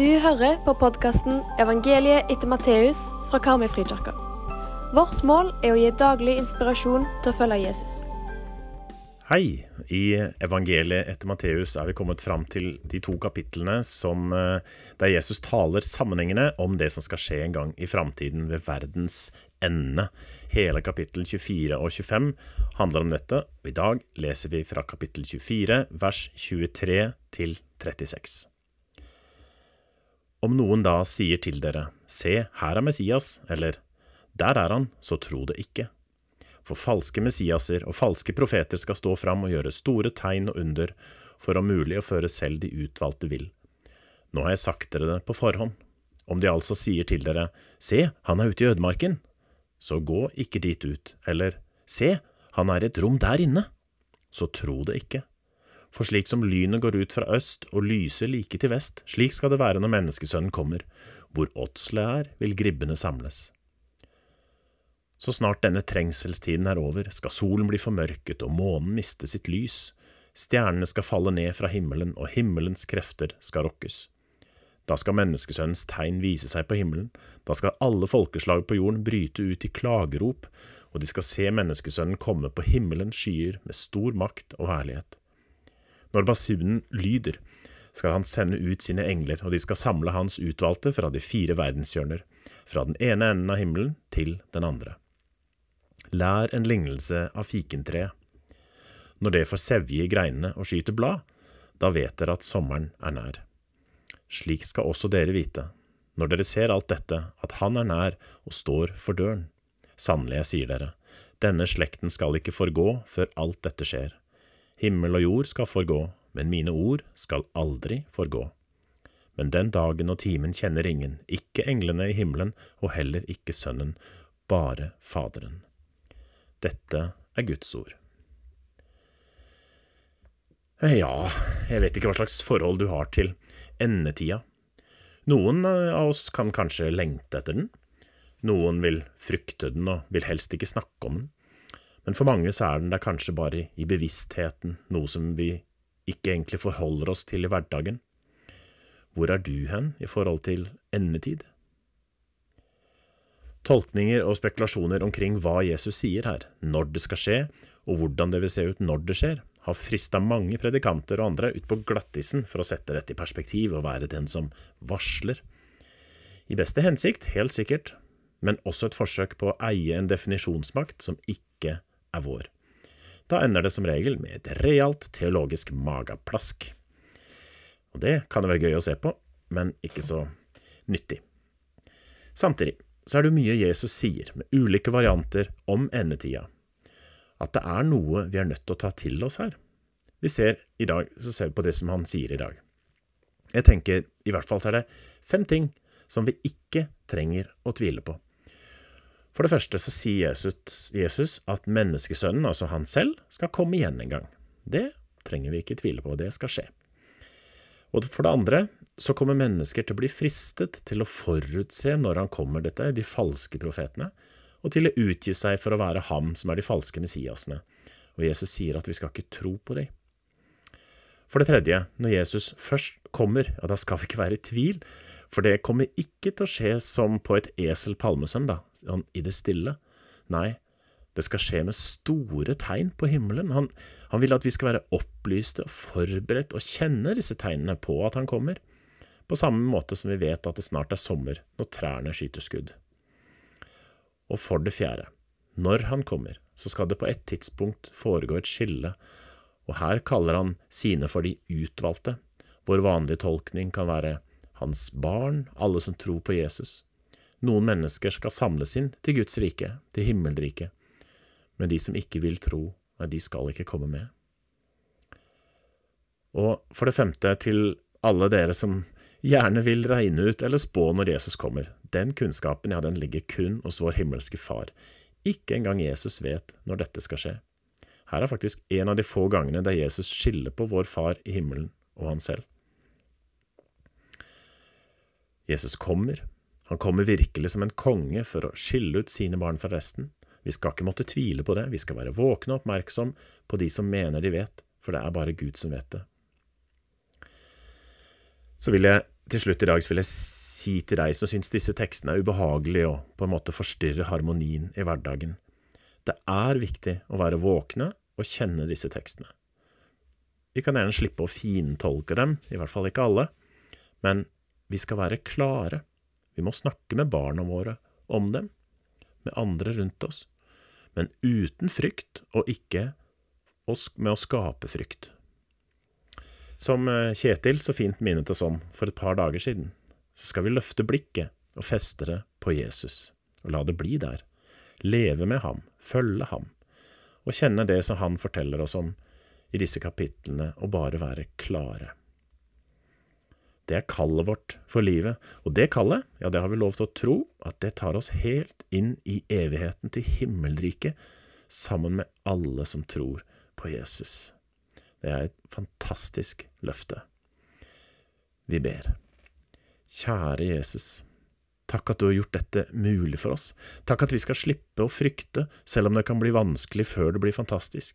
Du hører på podkasten 'Evangeliet etter Matteus' fra Karmøyfrikirka. Vårt mål er å gi daglig inspirasjon til å følge Jesus. Hei! I evangeliet etter Matteus er vi kommet fram til de to kapitlene som, eh, der Jesus taler sammenhengende om det som skal skje en gang i framtiden ved verdens ende. Hele kapittel 24 og 25 handler om dette, og i dag leser vi fra kapittel 24, vers 23 til 36. Om noen da sier til dere, Se, her er Messias, eller Der er han, så tro det ikke. For falske Messiaser og falske profeter skal stå fram og gjøre store tegn og under, for om mulig å føre selv de utvalgte vill. Nå har jeg sagt dere det på forhånd. Om de altså sier til dere, Se, han er ute i ødemarken, så gå ikke dit ut, eller Se, han er i et rom der inne, så tro det ikke. For slik som lynet går ut fra øst og lyser like til vest, slik skal det være når menneskesønnen kommer. Hvor åtslet er, vil gribbene samles. Så snart denne trengselstiden er over, skal solen bli formørket og månen miste sitt lys, stjernene skal falle ned fra himmelen og himmelens krefter skal rokkes. Da skal menneskesønnens tegn vise seg på himmelen, da skal alle folkeslag på jorden bryte ut i klagerop, og de skal se menneskesønnen komme på himmelens skyer med stor makt og herlighet. Når basunen lyder, skal han sende ut sine engler, og de skal samle hans utvalgte fra de fire verdenshjørner, fra den ene enden av himmelen til den andre. Lær en lignelse av fikentreet. Når det får sevje i greinene og skyter blad, da vet dere at sommeren er nær. Slik skal også dere vite, når dere ser alt dette, at Han er nær og står for døren. Sannelig, jeg sier dere, denne slekten skal ikke forgå før alt dette skjer. Himmel og jord skal forgå, men mine ord skal aldri forgå. Men den dagen og timen kjenner ingen, ikke englene i himmelen og heller ikke Sønnen, bare Faderen. Dette er Guds ord. Ja, jeg vet ikke hva slags forhold du har til endetida. Noen av oss kan kanskje lengte etter den, noen vil frykte den og vil helst ikke snakke om den, men for mange så er den der kanskje bare i bevisstheten, noe som vi ikke egentlig forholder oss til i hverdagen. Hvor er du hen i forhold til endetid? Tolkninger og spekulasjoner omkring hva Jesus sier her, når det skal skje, og hvordan det vil se ut når det skjer, har frista mange predikanter og andre ut på glattisen for å sette dette i perspektiv og være den som varsler. I beste hensikt, helt sikkert, men også et forsøk på å eie en definisjonsmakt som ikke er vår. Da ender det som regel med et realt teologisk mageplask. Og det kan jo være gøy å se på, men ikke så nyttig. Samtidig så er det mye Jesus sier, med ulike varianter om endetida, at det er noe vi er nødt til å ta til oss her. Vi ser i dag, så ser vi på det som han sier i dag. Jeg tenker i hvert fall så er det fem ting som vi ikke trenger å tvile på. For det første så sier Jesus, at menneskesønnen, altså han selv, skal komme igjen en gang. Det trenger vi ikke tvile på, det skal skje. Og for det andre så kommer mennesker til å bli fristet til å forutse når han kommer, dette de falske profetene, og til å utgi seg for å være ham som er de falske messiasene. Og Jesus sier at vi skal ikke tro på dem. For det tredje, når Jesus først kommer, ja, da skal vi ikke være i tvil, for det kommer ikke til å skje som på et esel palmesøndag, sånn i det stille. Nei, det skal skje med store tegn på himmelen. Han, han vil at vi skal være opplyste og forberedt og kjenne disse tegnene på at han kommer, på samme måte som vi vet at det snart er sommer når trærne skyter skudd. Og for det fjerde, når han kommer, så skal det på et tidspunkt foregå et skille, og her kaller han sine for de utvalgte, hvor vanlig tolkning kan være hans barn, alle som tror på Jesus. Noen mennesker skal samles inn til Guds rike, til himmelriket, men de som ikke vil tro, de skal ikke komme med. Og for det femte, til alle dere som gjerne vil regne ut eller spå når Jesus kommer. Den kunnskapen, ja, den ligger kun hos vår himmelske Far. Ikke engang Jesus vet når dette skal skje. Her er faktisk en av de få gangene der Jesus skiller på vår Far i himmelen og han selv. Jesus kommer. Han kommer virkelig som en konge for å skille ut sine barn fra resten. Vi skal ikke måtte tvile på det, vi skal være våkne og oppmerksom på de som mener de vet, for det er bare Gud som vet det. Så vil jeg til slutt i dag vil jeg si til deg som syns disse tekstene er ubehagelige og på en måte forstyrrer harmonien i hverdagen. Det er viktig å være våkne og kjenne disse tekstene. Vi kan gjerne slippe å fintolke dem, i hvert fall ikke alle, men vi skal være klare. Vi må snakke med barna våre om dem, med andre rundt oss, men uten frykt og ikke med å skape frykt. Som eh, Kjetil så fint minnet oss om for et par dager siden, så skal vi løfte blikket og feste det på Jesus, og la det bli der. Leve med ham, følge ham, og kjenne det som han forteller oss om i disse kapitlene, og bare være klare. Det er kallet vårt for livet, og det kallet, ja, det har vi lov til å tro at det tar oss helt inn i evigheten til himmelriket, sammen med alle som tror på Jesus. Det er et fantastisk løfte. Vi ber. Kjære Jesus. Takk at du har gjort dette mulig for oss. Takk at vi skal slippe å frykte, selv om det kan bli vanskelig før det blir fantastisk.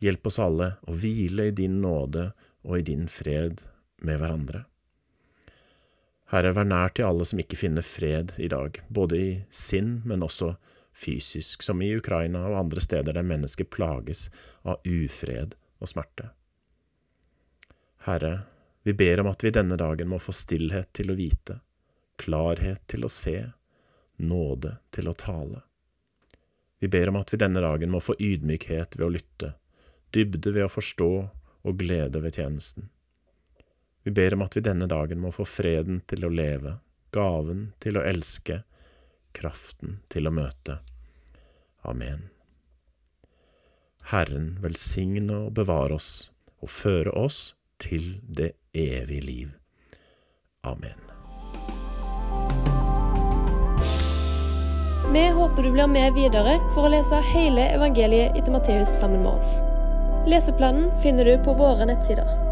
Hjelp oss alle å hvile i din nåde og i din fred med hverandre. Herre, vær nær til alle som ikke finner fred i dag, både i sinn, men også fysisk, som i Ukraina og andre steder der mennesker plages av ufred og smerte. Herre, vi ber om at vi denne dagen må få stillhet til å vite, klarhet til å se, nåde til å tale. Vi ber om at vi denne dagen må få ydmykhet ved å lytte, dybde ved å forstå og glede ved tjenesten. Vi ber om at vi denne dagen må få freden til å leve, gaven til å elske, kraften til å møte. Amen. Herren velsigne og bevare oss og føre oss til det evige liv. Amen. Vi håper du blir med videre for å lese hele evangeliet etter Matteus sammen med oss. Leseplanen finner du på våre nettsider.